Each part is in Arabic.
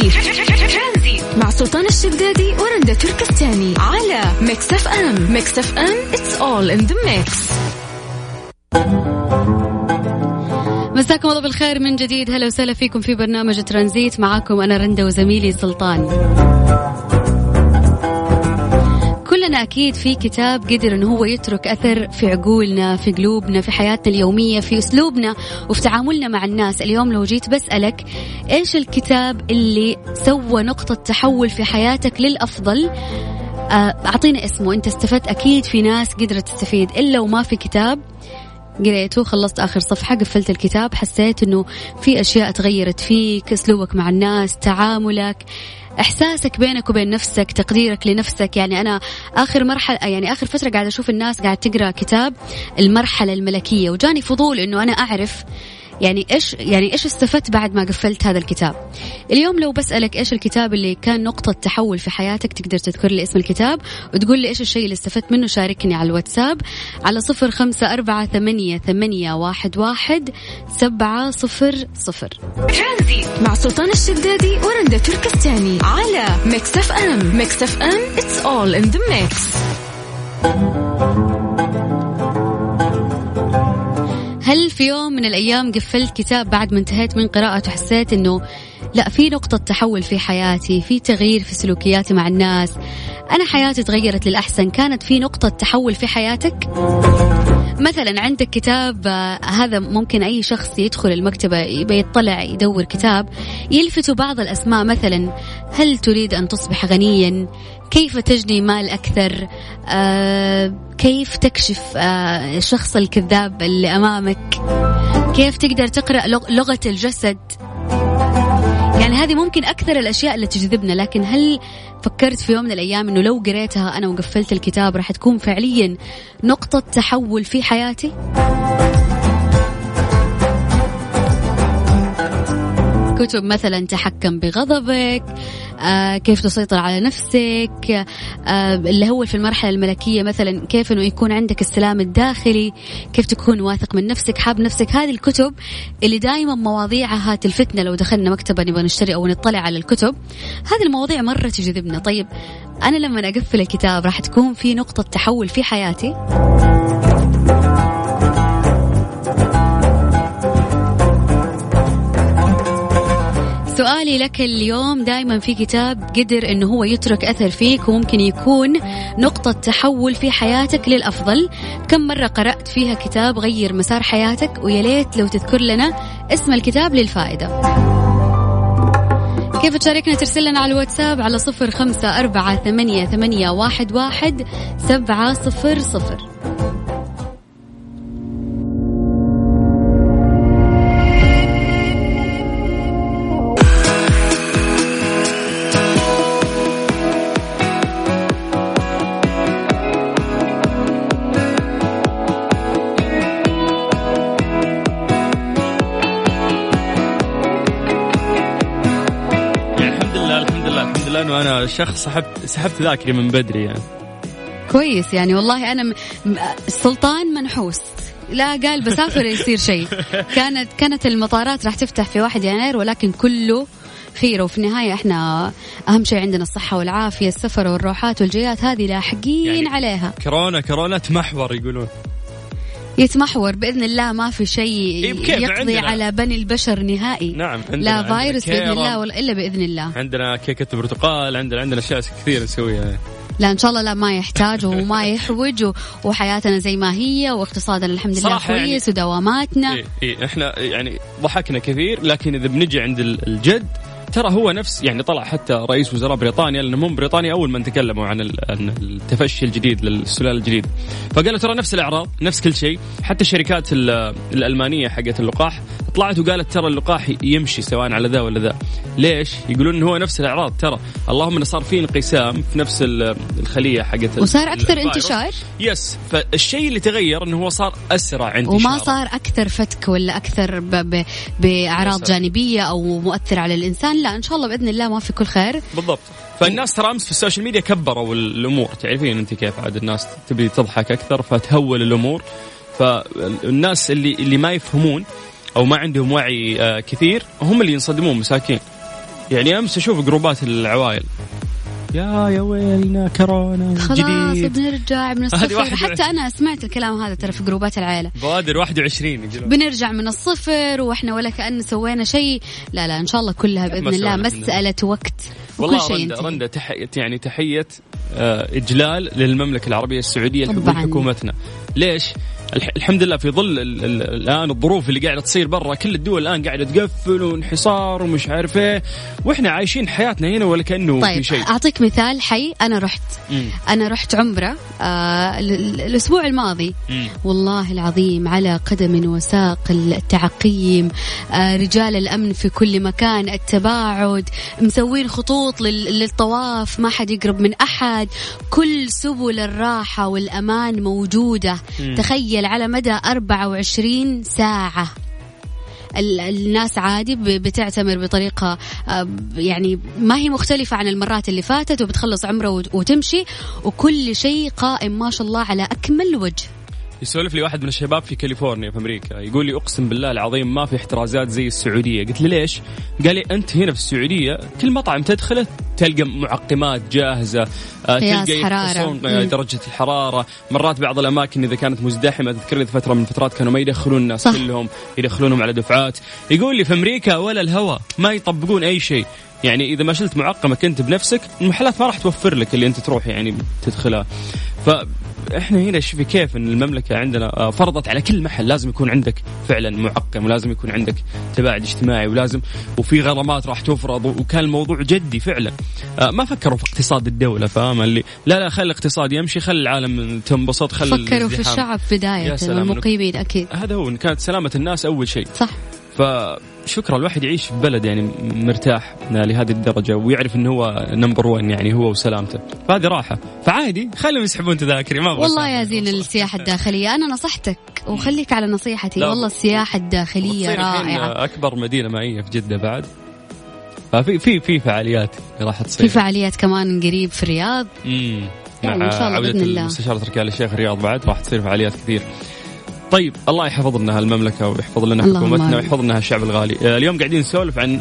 ترانزيت. مع سلطان الشدادي ورندا تركستاني على ميكس اف ام. ميكس اف ام it's all in the mix. مساكم الله بالخير من جديد. هلا وسهلا فيكم في برنامج ترانزيت. معاكم أنا رندا وزميلي سلطان. كلنا أكيد في كتاب قدر أنه هو يترك أثر في عقولنا في قلوبنا في حياتنا اليومية في أسلوبنا وفي تعاملنا مع الناس. اليوم لو جيت بسألك إيش الكتاب اللي سوى نقطة تحول في حياتك للأفضل؟ آه، أعطينا اسمه. أنت استفدت أكيد في ناس قدرت تستفيد. إلا وما في كتاب قريته خلصت آخر صفحة قفلت الكتاب حسيت أنه في أشياء تغيرت فيك أسلوبك مع الناس تعاملك. إحساسك بينك وبين نفسك تقديرك لنفسك. يعني أنا آخر مرحلة يعني آخر فترة قاعدة أشوف الناس قاعدة تقرأ كتاب المرحلة الملكية وجاني فضول إنه أنا أعرف يعني إيش يعني إيش استفدت بعد ما قفلت هذا الكتاب؟ اليوم لو بسألك إيش الكتاب اللي كان نقطة تحول في حياتك تقدر تذكر لي اسم الكتاب وتقول لي إيش الشيء اللي استفدت منه شاركني على الواتساب على صفر خمسة أربعة ثمانية, ثمانية واحد, واحد سبعة صفر صفر. مع سلطان الشدادي ورندا تركستاني على ميكس اف ام. ميكس اف ام it's all in the mix. في يوم من الأيام قفلت كتاب بعد ما انتهيت من قراءته وحسيت أنه لا في نقطة تحول في حياتي في تغيير في سلوكياتي مع الناس. أنا حياتي تغيرت للأحسن. كانت في نقطة تحول في حياتك؟ مثلا عندك كتاب آه، هذا ممكن أي شخص يدخل المكتبة يبي يطلع يدور كتاب يلفت بعض الأسماء مثلا هل تريد أن تصبح غنيا؟ كيف تجني مال أكثر؟ آه كيف تكشف آه الشخص الكذاب اللي أمامك؟ كيف تقدر تقرأ لغة الجسد؟ يعني هذه ممكن أكثر الأشياء اللي تجذبنا لكن هل فكرت في يوم من الأيام أنه لو قريتها أنا وقفلت الكتاب راح تكون فعليا نقطة تحول في حياتي؟ كتب مثلا تحكم بغضبك آه كيف تسيطر على نفسك آه اللي هو في المرحلة الملكية مثلا كيف أنه يكون عندك السلام الداخلي كيف تكون واثق من نفسك حاب نفسك. هذه الكتب اللي دائما مواضيعها تلفتنا لو دخلنا مكتبة نبغى نشتري أو نطلع على الكتب. هذه المواضيع مرة تجذبنا. طيب أنا لما أقفل الكتاب راح تكون في نقطة تحول في حياتي. سؤالي لك اليوم دائما في كتاب قدر إنه هو يترك أثر فيك وممكن يكون نقطة تحول في حياتك للأفضل. كم مرة قرأت فيها كتاب غير مسار حياتك؟ ويا ليت لو تذكر لنا اسم الكتاب للفائدة. كيف تشاركنا ترسل لنا على الواتساب على صفر خمسة أربعة ثمانية, ثمانية واحد, واحد سبعة صفر صفر؟ أنا شخص سحبت سحبت ذاكري من بدري يعني. كويس يعني والله أنا م... السلطان منحوس. لا قال بسافر يصير شيء. كانت كانت المطارات راح تفتح في 1 يناير ولكن كله خير. وفي النهاية إحنا أهم شيء عندنا الصحة والعافية السفر والروحات والجيات هذه لاحقين يعني عليها. كورونا كورونا تمحور يقولون. يتمحور. بإذن الله ما في شيء يقضي عندنا. على بني البشر نهائي. نعم عندنا لا فيروس بإذن الله ولا إلا بإذن الله. عندنا كيكة برتقال عندنا عندنا أشياء كثير نسويها. لا إن شاء الله لا ما يحتاج وما يحوج وحياتنا زي ما هي واقتصادنا الحمد لله يعني كويس يعني ودواماتنا. إيه إيه إحنا يعني ضحكنا كثير لكن إذا بنجي عند الجد ترى هو نفس يعني طلع حتى رئيس وزراء بريطانيا لأنه هم بريطانيا أول من تكلموا عن التفشي الجديد للسلاله الجديد. فقالوا ترى نفس الاعراض نفس كل شيء. حتى الشركات الألمانية حقت اللقاح طلعت وقالت ترى اللقاح يمشي سواء على ذا ولا ذا. ليش؟ يقولون إنه هو نفس الأعراض ترى. اللهم انه صار في انقسام في نفس الخلية حقت وصار أكثر انتشار؟ yes. فالشيء اللي تغير إنه هو صار أسرع انتشار وما صار أكثر فتك ولا أكثر بأعراض جانبية أو مؤثر على الإنسان؟ لا إن شاء الله بإذن الله ما في كل خير. بالضبط. فالناس ترى أمس في ال social media كبروا الأمور. تعرفين أنت كيف عاد الناس تبي تضحك أكثر فتهول الأمور. فالناس اللي اللي ما يفهمون أو ما عندهم وعي آه، كثير هم اللي ينصدمون مساكين. يعني أمس أشوف جروبات العوائل. يا يا ويلنا كورونا خلاص بنرجع من الصفر. حتى أنا سمعت الكلام هذا ترى في جروبات العيله بوادر 21 يقولون بنرجع من الصفر وإحنا ولا كأن سوينا شيء. لا لا إن شاء الله كلها بإذن الله. مسألة وقت. والله شيء رندا. رندا تحية يعني تحية آه، إجلال للمملكة العربية السعودية. لحكومتنا ليش؟ الح- الحمد لله في ظل ال- ال- الآن الظروف اللي قاعدة تصير برا كل الدول الآن قاعدة تقفل وانحصار ومش عارف إيه وإحنا عايشين حياتنا هنا ولا كأنه في طيب شيء أعطيك مثال حي أنا رحت مم. أنا رحت عمرة آه ال- ال- الأسبوع الماضي مم. والله العظيم على قدم وساق التعقيم آه رجال الأمن في كل مكان التباعد مسوين خطوط لل- للطواف ما حد يقرب من أحد كل سبل الراحة والأمان موجودة مم. تخيل على مدى 24 ساعة. ال- الناس عادي بتعتمر بطريقة آه، يعني ما هي مختلفة عن المرات اللي فاتت وبتخلص عمره وت- وتمشي وكل شيء قائم ما شاء الله على أكمل وجه. يسولف لي واحد من الشباب في كاليفورنيا في أمريكا يقول لي أقسم بالله العظيم ما في احترازات زي السعودية قلت له ليش قال لي أنت هنا في السعودية كل مطعم تدخله تلقى معقمات جاهزة آه، تلقى حرارة. آه،. درجة الحرارة مرات بعض الأماكن إذا كانت مزدحمة تذكر لي فترة من الفترات كانوا ما يدخلون الناس صح. كلهم يدخلونهم على دفعات يقول لي في أمريكا ولا الهواء ما يطبقون أي شيء يعني إذا ما شلت معقمه كنت بنفسك المحلات ما راح توفر لك اللي أنت تروح يعني تدخلها فاحنا هنا شوفي كيف إن المملكة عندنا آه، فرضت على كل محل لازم يكون عندك فعلا معقم ولازم يكون عندك تباعد اجتماعي ولازم وفي غرامات راح تفرض وكان الموضوع جدي فعلا. آه، ما فكروا في اقتصاد الدولة فاهم؟ اللي لا لا خلي الاقتصاد يمشي خلي العالم تنبسط خلي فكروا في. الشعب سلام. والمقيمين أكيد. هذا هو إن كانت سلامة الناس أول شيء. صح. فشكرا الواحد يعيش في بلد يعني مرتاح لهذه الدرجة ويعرف إنه هو نمبر 1 يعني هو وسلامته. فهذه راحة. فعادي خليهم يسحبون تذاكري ما والله يا. زين السياحة الداخلية. أنا نصحتك وخليك على نصيحتي. والله السياحة الداخلية رائعة. أكبر مدينة مائية في جدة بعد. ففي في في فعاليات راح تصير. في فعاليات كمان قريب في الرياض. امم يعني مع إن شاء الله عودة. المستشار تركي آل الشيخ الرياض بعد راح تصير فعاليات كثير. طيب الله يحفظ لنا هالمملكة ويحفظ لنا حكومتنا. ويحفظ لنا هالشعب الغالي. آه، اليوم قاعدين نسولف عن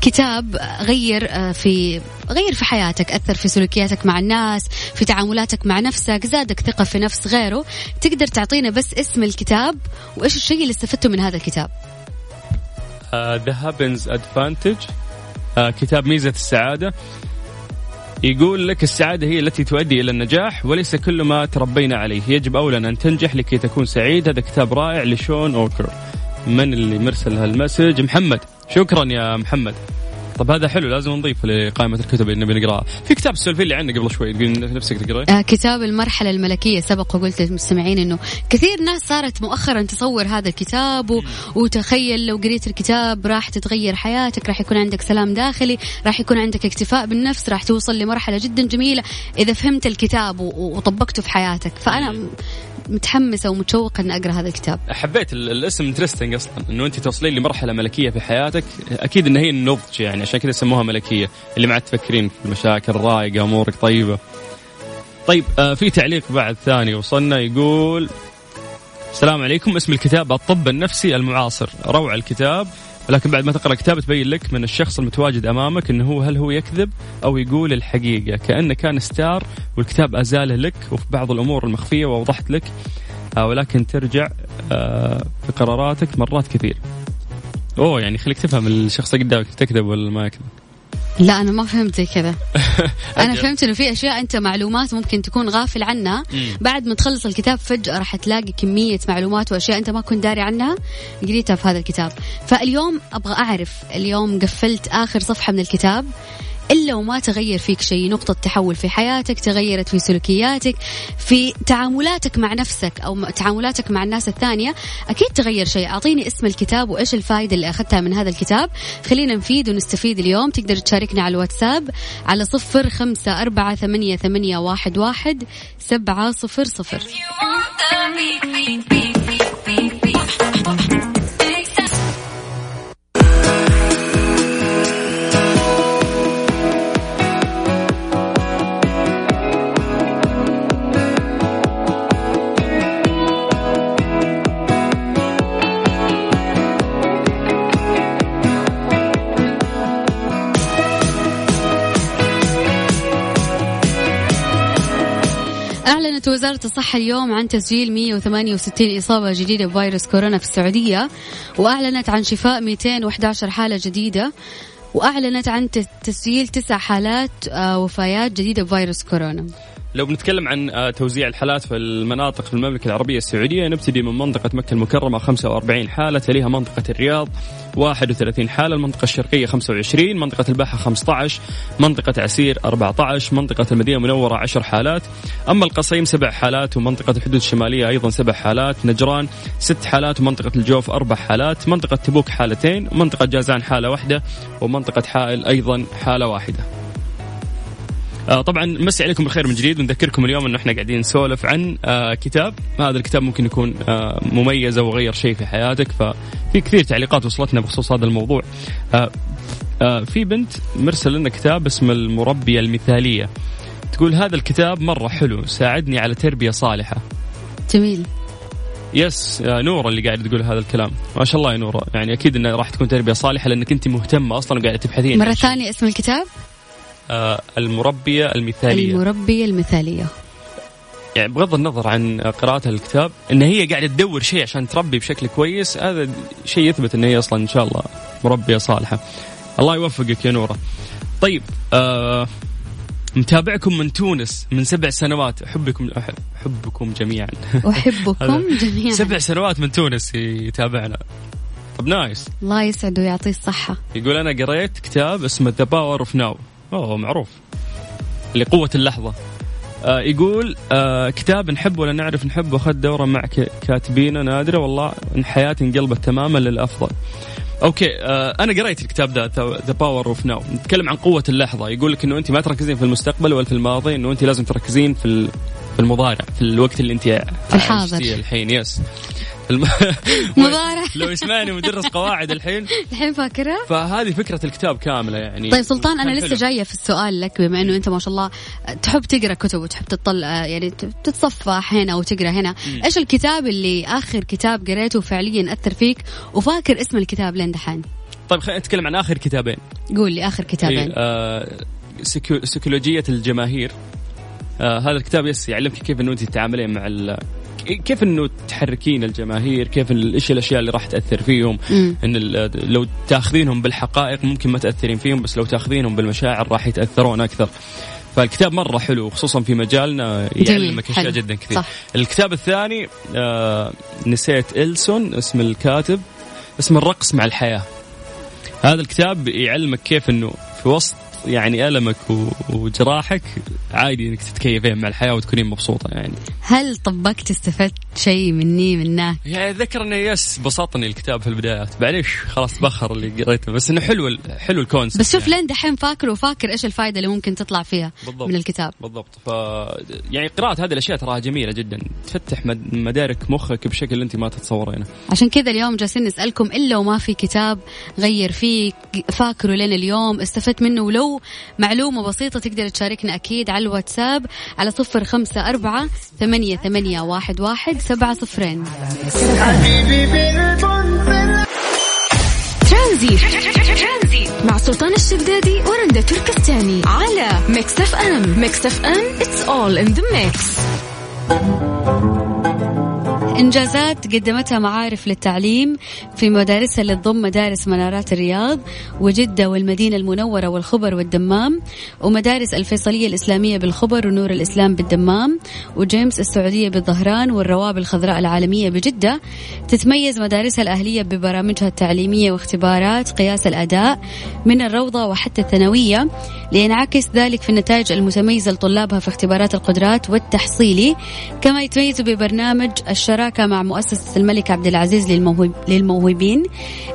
كتاب غير آه، في غير في حياتك أثر في سلوكياتك مع الناس في تعاملاتك مع نفسك زادك ثقة في نفس غيره. تقدر تعطينا بس اسم الكتاب وإيش الشيء اللي استفدته من هذا الكتاب؟ The Happiness Advantage كتاب ميزة السعادة. يقول لك السعادة هي التي تؤدي إلى النجاح وليس كل ما تربينا عليه. يجب أولا أن تنجح لكي تكون سعيد. هذا كتاب رائع لشون أوكر. من اللي مرسل ال message؟ محمد. شكرا يا محمد. طب هذا حلو لازم نضيفه لقائمة الكتب اللي نبي نقرأها. في كتاب سولفين لي عنه قبل شوي تقول نفسك تقرأه؟ آه، كتاب المرحلة الملكية سبق وقلت للمستمعين إنه كثير ناس صارت مؤخرا تصور هذا الكتاب و... وتخيل لو قريت الكتاب راح تتغير حياتك راح يكون عندك سلام داخلي راح يكون عندك اكتفاء بالنفس راح توصل لمرحلة جدا جميلة إذا فهمت الكتاب و... وطبقته في حياتك. فأنا متحمسة ومتشوقة ان أقرأ هذا الكتاب. حبيت ال- الاسم interesting أصلا. إنه أنت توصلين لمرحلة ملكية في حياتك. أكيد إن هي النضج يعني عشان كذا سموها ملكية. اللي ما عاد تفكرين في المشاكل رايقه أمورك طيبة. طيب آه في تعليق بعد ثاني وصلنا يقول السلام عليكم. اسم الكتاب الطب النفسي المعاصر. روعة الكتاب. ولكن بعد ما تقرأ الكتاب تبين لك من الشخص المتواجد أمامك إنه هو هل هو يكذب أو يقول الحقيقة. كأنه كان ستار والكتاب أزاله لك وفي بعض الأمور المخفية ووضحت لك. آه، ولكن ترجع آه، في قراراتك مرات كثير. أوه يعني خليك تفهم الشخص قدامك تكذب ولا ما يكذب. لا أنا ما فهمت زي كذا. أنا. فهمت إنه في أشياء أنت معلومات ممكن تكون غافل عنها. بعد ما تخلص الكتاب فجأة راح تلاقي كمية معلومات وأشياء أنت ما كنت داري عنها. قريتها في هذا الكتاب. فاليوم أبغى أعرف اليوم قفلت آخر صفحة من الكتاب. إلا وما تغير فيك شيء نقطة تحول في حياتك تغيرت في سلوكياتك في تعاملاتك مع نفسك م- تعاملاتك مع الناس الثانية أكيد تغير شيء. أعطيني اسم الكتاب وإيش الفائده اللي أخذتها من هذا الكتاب. خلينا نفيد ونستفيد اليوم. تقدر تشاركنا على الواتساب على صفر خمسة أربعة ثمانية, ثمانية واحد, واحد سبعة صفر صفر. أعلنت وزارة الصحة اليوم عن تسجيل 168 إصابة جديدة بفيروس كورونا في السعودية وأعلنت عن شفاء 211 حالة جديدة وأعلنت عن تسجيل تسع حالات آه، وفيات جديدة بفيروس كورونا. لو بنتكلم عن آه، توزيع الحالات في المناطق في المملكة العربية السعودية نبتدي من منطقة مكة المكرمة 45 حالة تليها منطقة الرياض 31 حالة المنطقة الشرقية 25 منطقة الباحة 15 منطقة عسير 14 منطقة المدينة المنورة 10 حالات. أما القصيم سبع حالات ومنطقة الحدود الشمالية أيضا سبع حالات نجران ست حالات ومنطقة الجوف أربع حالات منطقة تبوك حالتين منطقة جازان حالة واحدة ومنطقة حائل أيضا حالة واحدة. طبعا مسي عليكم بالخير من جديد. ونذكركم اليوم انه إحنا قاعدين نسولف عن آه كتاب. هذا الكتاب ممكن يكون آه مميز أو غير شيء في حياتك ففي كثير تعليقات وصلتنا بخصوص هذا الموضوع. آه آه في بنت مرسل لنا كتاب اسمه المربية المثالية. تقول هذا الكتاب مرة حلو ساعدني على تربية صالحة. جميل. يس آه نورة اللي قاعد تقول هذا الكلام. ما شاء الله يا نورة. يعني أكيد أنها راح تكون تربية صالحة لأنك أنت مهتمة أصلا وقاعدة تبحثين. مرة ثانية اسم الكتاب؟ آه، المربية المثالية. المربية المثالية. يعني بغض النظر عن قراءة الكتاب إن هي قاعدة تدور شيء عشان تربي بشكل كويس هذا شيء يثبت إن هي أصلا إن شاء الله مربية صالحة. الله يوفقك يا نورة. طيب آه متابعكم من تونس من سبع سنوات. أحبكم أحبكم جميعا. أحبكم جميعا. سبع سنوات من تونس يتابعنا. طب nice. الله يسعده ويعطيه الصحة. يقول أنا قريت كتاب اسمه The Power of Now أوه معروف. اللي قوة اللحظة. آه يقول آه كتاب نحب ولا نعرف نحب واخذ دورة مع كاتبين نادرة والله إن حياتي انقلبت تماما للأفضل. okay آه أنا قريت الكتاب ده The Power of Now نتكلم عن قوة اللحظة. يقول لك إنه انت ما تركزين في المستقبل ولا في الماضي إنه انت لازم تركزين في في المضارع في الوقت اللي انت في الحاضر. الحين. yes الم... مضارع لو يسمعني مدرس قواعد الحين. الحين فاكرها فهذه فكرة الكتاب كاملة يعني. طيب سلطان أنا لسه جاية في السؤال لك بما إنه أنت ما شاء الله تحب تقرأ كتب وتحب تطلع يعني تتصفح هنا وتقرأ هنا. م. إيش الكتاب اللي آخر كتاب قريته فعليا أثر فيك؟ وفاكر اسم الكتاب لين دحين. طيب خلينا نتكلم عن آخر كتابين. قول لي آخر كتابين. إيه آه سيكولوجية الجماهير. آه هذا الكتاب يس يعلمك كيف إنه أنت تتعاملين مع كيف إنه تحركين الجماهير؟ كيف إيش الأشياء اللي راح تأثر فيهم؟ م. إن لو تاخذينهم بالحقائق ممكن ما تأثرين فيهم بس لو تاخذينهم بالمشاعر راح يتأثرون أكثر. فالكتاب مرة حلو خصوصا في مجالنا يعلمك اشياء جدا كثير. صح. الكتاب الثاني آه نسيت إلسون اسم الكاتب اسم الرقص مع الحياة. هذا الكتاب يعلمك كيف إنه في وسط يعني ألمك وجراحك عادي إنك تتكيفين مع الحياة وتكونين مبسوطة يعني. هل طبقت استفدت شيء مني منك؟ يعني ذكر إنه يس بسطني الكتاب في البدايات. معليش خلاص تبخر اللي قريته. بس إنه حلو حلو الكونسبت بس شوف يعني. لين دحين فاكر وفاكر إيش الفائده اللي ممكن تطلع فيها بالضبط. من الكتاب. بالضبط. ف يعني قراءة هذه الأشياء تراها جميلة جدا. تفتح مدارك مخك بشكل أنت ما تتصورينه. عشان كذا اليوم جالسين نسألكم إلا وما في كتاب غير فيك. فاكره لين اليوم استفدت منه ولو معلومة بسيطة تقدر تشاركنا أكيد على الواتساب على صفر خمسة أربعة ثمانية ثمانية واحد واحد سبعة صفرين. ترانزيت مع سلطان الشدادي ورندا تركستاني على ميكس أف أم. ميكس أف أم it's all in the mix. إنجازات قدمتها معارف للتعليم في مدارسها اللي تضم مدارس منارات الرياض وجدة والمدينة المنورة والخبر والدمام ومدارس الفيصلية الإسلامية بالخبر ونور الإسلام بالدمام وجيمس السعودية بالظهران والروابي الخضراء العالمية بجدة. تتميز مدارسها الأهلية ببرامجها التعليمية واختبارات قياس الأداء من الروضة وحتى الثانوية. لينعكس ذلك في النتائج المتميزة لطلابها في اختبارات القدرات والتحصيلي. كما يتميزوا ببرنامج الشراكة مع مؤسسة الملك عبد العزيز للموهوبين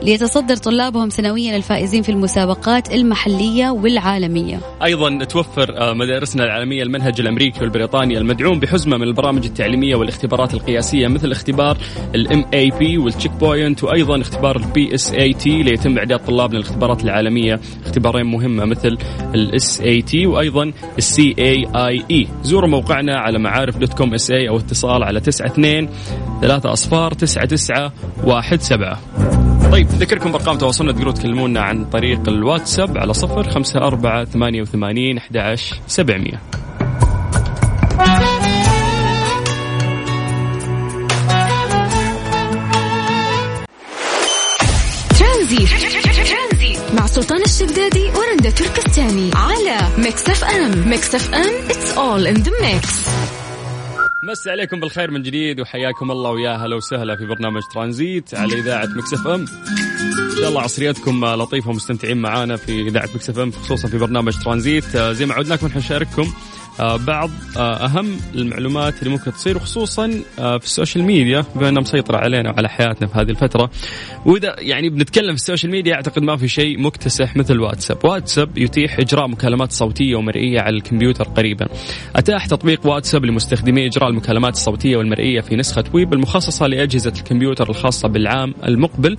ليتصدر طلابهم سنويا الفائزين في المسابقات المحلية والعالمية. أيضا توفر آه، مدارسنا العالمية المنهج الأمريكي والبريطاني المدعوم بحزمة من البرامج التعليمية والاختبارات القياسية مثل اختبار ال MAP وال checkpoint وأيضا اختبار ال PSAT ليتم إعداد طلابنا للاختبارات العالمية. اختبارين مهمة مثل ال SAT وأيضا ال CAIE زوروا موقعنا على معارف dot com.sa أو اتصال على 92 3 أصفار 9917 طيب نذكركم بأرقام تواصلنا. تقدروا تكلمونا عن طريق الواتساب على صفر خمسة أربعة ثمانية وثمانين أحد سبعمية. ترانزيت. مع سلطان الشدادي تركستاني على ميكس اف ام ميكس اف ام it's all in the mix مسي عليكم بالخير من جديد وحياكم الله ويا هلا وسهلا في برنامج ترانزيت على إذاعة مكس اف ام. إن شاء الله عصريتكم لطيفة ومستمتعين معانا في إذاعة مكس اف ام خصوصا في برنامج ترانزيت. زي ما عودناكم حنشارككم آه، بعض آه، أهم المعلومات اللي ممكن تصير وخصوصا آه، في ال social media بما إنها مسيطرة علينا وعلى حياتنا في هذه الفترة. وإذا يعني بنتكلم في ال social media أعتقد ما في شيء مكتسح مثل واتساب. واتساب يتيح إجراء مكالمات صوتية ومرئية على الكمبيوتر قريبا. أتاح تطبيق واتساب لمستخدمي إجراء المكالمات الصوتية والمرئية في نسخة ويب المخصصة لأجهزة الكمبيوتر الخاصة بالعام المقبل.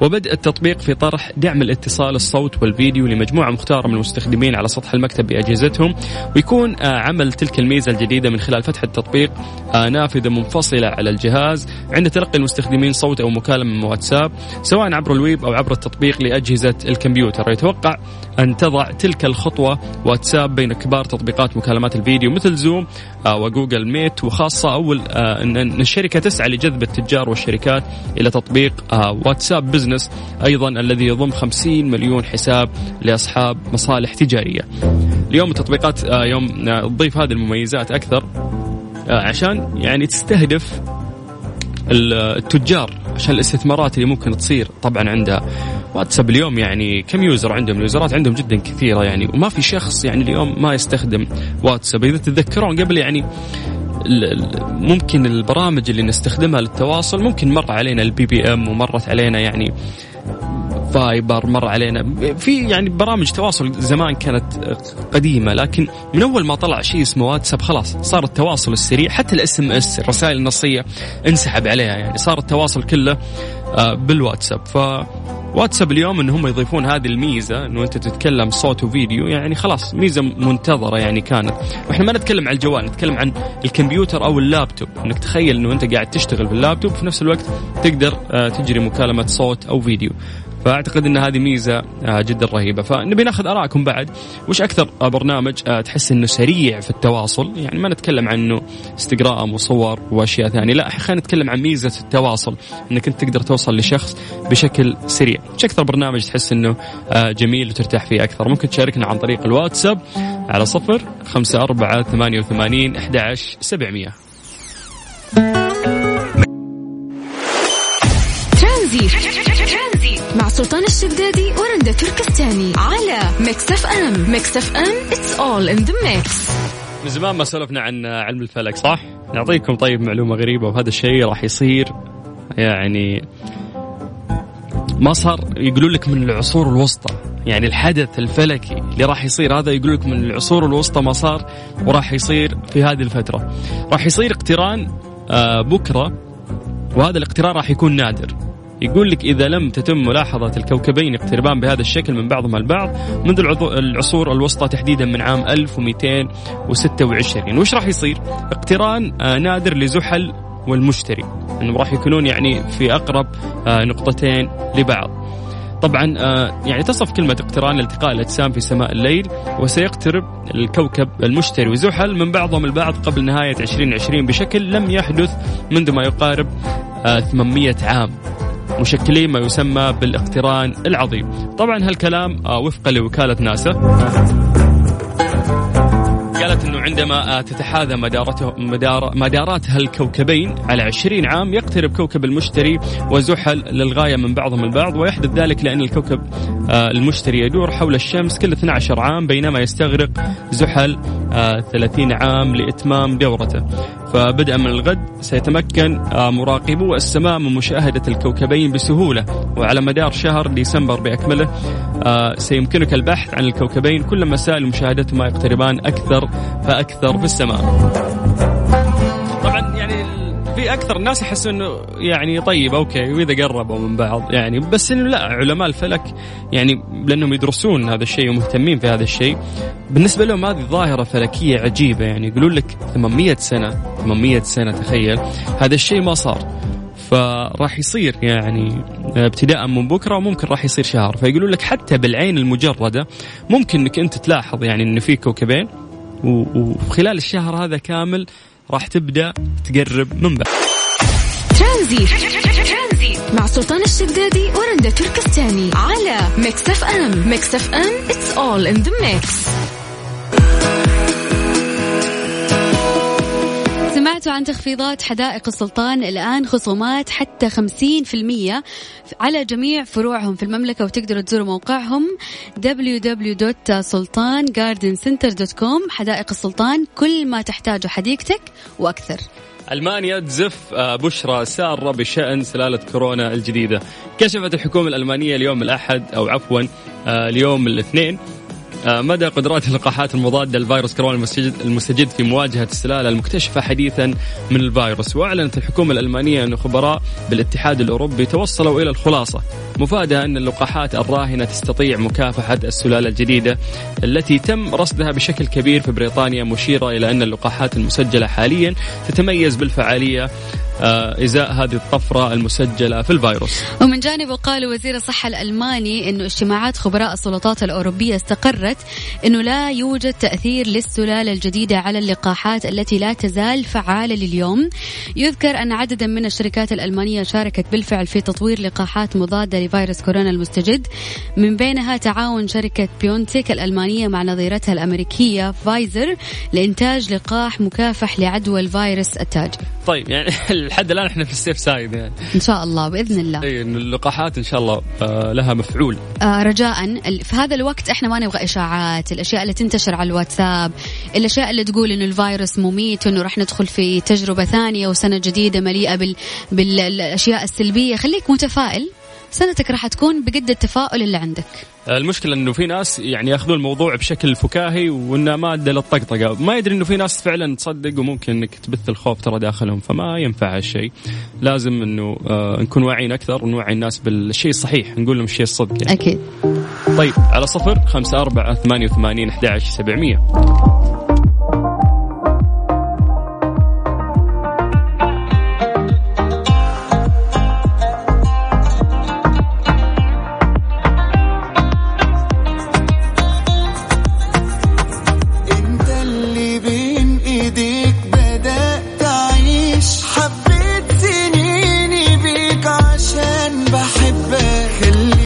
وبدء التطبيق في طرح دعم الاتصال الصوت والفيديو لمجموعة مختارة من المستخدمين على سطح المكتب بأجهزتهم. ويكون عمل تلك الميزة الجديدة من خلال فتح التطبيق آه، نافذة منفصلة على الجهاز عند تلقي المستخدمين صوت أو مكالمة من واتساب سواء عبر الويب أو عبر التطبيق لأجهزة الكمبيوتر. يتوقع أن تضع تلك الخطوة واتساب بين كبار تطبيقات مكالمات الفيديو مثل زوم آه، وجوجل ميت وخاصة أول آه، أن الشركة تسعى لجذب التجار والشركات إلى تطبيق واتساب بزنس أيضا الذي يضم 50 مليون حساب لأصحاب مصالح تجارية. اليوم التطبيقات يوم تضيف هذه المميزات أكثر آه، عشان يعني تستهدف التجار عشان الاستثمارات اللي ممكن تصير طبعا عندها. واتساب اليوم يعني كم user عندهم؟ ال users ات عندهم جدا كثيرة يعني وما في شخص يعني اليوم ما يستخدم واتساب. إذا تتذكرون قبل يعني ممكن البرامج اللي نستخدمها للتواصل ممكن مر علينا البي بي ام ومرت علينا يعني فايبر مر علينا. في يعني برامج تواصل زمان كانت قديمة لكن من أول ما طلع شيء اسمه واتساب خلاص صار التواصل السريع حتى ال SMS الرسائل النصية انسحب عليها يعني صار التواصل كله آه، بالواتساب. ف واتساب اليوم إن هم يضيفون هذه الميزة إنه أنت تتكلم صوت وفيديو يعني خلاص ميزة منتظرة يعني كانت. وإحنا ما نتكلم عن الجوال نتكلم عن الكمبيوتر أو اللابتوب. إنك تخيل إنه أنت قاعد تشتغل في اللابتوب في نفس الوقت تقدر آه، تجري مكالمة صوت أو فيديو. فأعتقد إن هذه ميزة آه، جدا رهيبة. فنبي ناخذ ارائكم بعد. وش أكثر برنامج آه، تحس إنه سريع في التواصل؟ يعني ما نتكلم عنه إنستغرام وصور وأشياء ثانية. لا خلينا نتكلم عن ميزة التواصل. إنك أنت تقدر توصل لشخص بشكل سريع. وش أكثر برنامج تحس إنه آه، جميل وترتاح فيه أكثر؟ ممكن تشاركنا عن طريق الواتساب على صفر خمسة أربعة ثمانية وثمانين أحد عشر سبعمية. الشدادي ورندا تركستاني على ميكس اف ام ميكس اف ام it's all in the mix من زمان ما سولفنا عن علم الفلك صح؟ نعطيكم طيب معلومة غريبة وهذا الشيء راح يصير يعني ما صار يقولون لك من العصور الوسطى. يعني الحدث الفلكي اللي راح يصير هذا يقول لك من العصور الوسطى ما صار وراح يصير في هذه الفترة. راح يصير اقتران آه، بكرة وهذا الاقتران راح يكون نادر. يقول لك إذا لم تتم ملاحظة الكوكبين يقتربان بهذا الشكل من بعضهما البعض منذ العصور الوسطى تحديدا من عام 1226 وش راح يصير؟ اقتران آه، نادر لزحل والمشتري. إنهم راح يكونون يعني في أقرب آه، نقطتين لبعض. طبعا آه، يعني تصف كلمة اقتران التقاء الأجسام في سماء الليل وسيقترب الكوكب المشتري. وزحل من بعضهم البعض قبل نهاية 2020 بشكل لم يحدث منذ ما يقارب 800 عام. مشكلين ما يسمى بالاقتران العظيم. طبعا هالكلام آه، وفقا لوكالة ناسا. قالت إنه عندما آه، تتحاذى مدارته مدار مدارات هالكوكبين على 20 عام يقترب كوكب المشتري وزحل للغاية من بعضهم البعض ويحدث ذلك لأن الكوكب آه، المشتري يدور حول الشمس كل 12 عام بينما يستغرق زحل 30 عام لإتمام دورته. فبدءا من الغد سيتمكن آه، مراقبو السماء من مشاهدة الكوكبين بسهولة. وعلى مدار شهر ديسمبر بأكمله آه، سيمكنك البحث عن الكوكبين. كلما سائل مشاهدتهما يقتربان أكثر فأكثر في السماء. في أكثر الناس يحسوا إنه يعني طيب أوكي وإذا قربوا من بعض يعني بس إنه لا علماء الفلك يعني لأنهم يدرسون هذا الشيء ومهتمين في هذا الشيء. بالنسبة لهم هذه ظاهرة فلكية عجيبة يعني يقولون لك 800 سنة 800 سنة تخيل هذا الشيء ما صار. فراح يصير يعني ابتداء من بكرة وممكن راح يصير شهر. فيقولون لك حتى بالعين المجردة ممكن إنك أنت تلاحظ يعني انه في كوكبين وخلال الشهر هذا كامل راح تبدأ تقرب من بعد. ترانزيت مع سلطان الشدادي ورندا تركستاني على ميكس اف ام. ميكس اف ام it's all in the mix. سمعتوا عن تخفيضات حدائق السلطان الآن خصومات حتى 50% على جميع فروعهم في المملكة وتقدروا تزوروا موقعهم www.sultangardencenter.com حدائق السلطان كل ما تحتاجه حديقتك وأكثر. ألمانيا تزف آه، بشرى سارة بشأن سلالة كورونا الجديدة. كشفت الحكومة الألمانية اليوم الأحد أو عفوا آه، اليوم الاثنين مدى قدرات اللقاحات المضادة لفيروس كورونا المستجد, في مواجهة السلالة المكتشفة حديثا من الفيروس. وأعلنت الحكومة الألمانية أن خبراء بالاتحاد الأوروبي توصلوا إلى الخلاصة مفادها أن اللقاحات الراهنة تستطيع مكافحة السلالة الجديدة التي تم رصدها بشكل كبير في بريطانيا مشيرة إلى أن اللقاحات المسجلة حاليا تتميز بالفعالية آه، إزاء هذه الطفرة المسجلة في الفيروس. ومن جانبه قال وزير الصحة الألماني إنه اجتماعات خبراء السلطات الأوروبية استقرت إنه لا يوجد تأثير للسلالة الجديدة على اللقاحات التي لا تزال فعالة لليوم. يذكر أن عددا من الشركات الألمانية شاركت بالفعل في تطوير لقاحات مضادة لفيروس كورونا المستجد من بينها تعاون شركة بيونتيك الألمانية مع نظيرتها الأمريكية فايزر لإنتاج لقاح مكافح لعدوى الفيروس التاجي. طيب يعني لحد الآن إحنا في ال safe side يعني. إن شاء الله بإذن الله. اي اللقاحات إن شاء الله آه، لها مفعول. آه رجاء في هذا الوقت إحنا ما نبغى إشاعات الأشياء اللي تنتشر على الواتساب الأشياء اللي تقول انه الفيروس مميت وإنه راح ندخل في تجربة ثانية وسنة جديدة مليئة بال... بالأشياء السلبية. خليك متفائل. سنتك راح تكون بقد التفاؤل اللي عندك. المشكلة إنه في ناس يعني يأخذون الموضوع بشكل فكاهي وإنه ماده للطقطقة. ما يدري إنه في ناس فعلا تصدق وممكن إنك تبث الخوف ترى داخلهم فما ينفع هالشيء. لازم إنه آه نكون واعيين أكثر ونوعي الناس بالشيء الصحيح نقول لهم الشيء الصدق يعني. أكيد. طيب على صفر خمسة أربعة ثمانية وثمانين أحد سبعمية.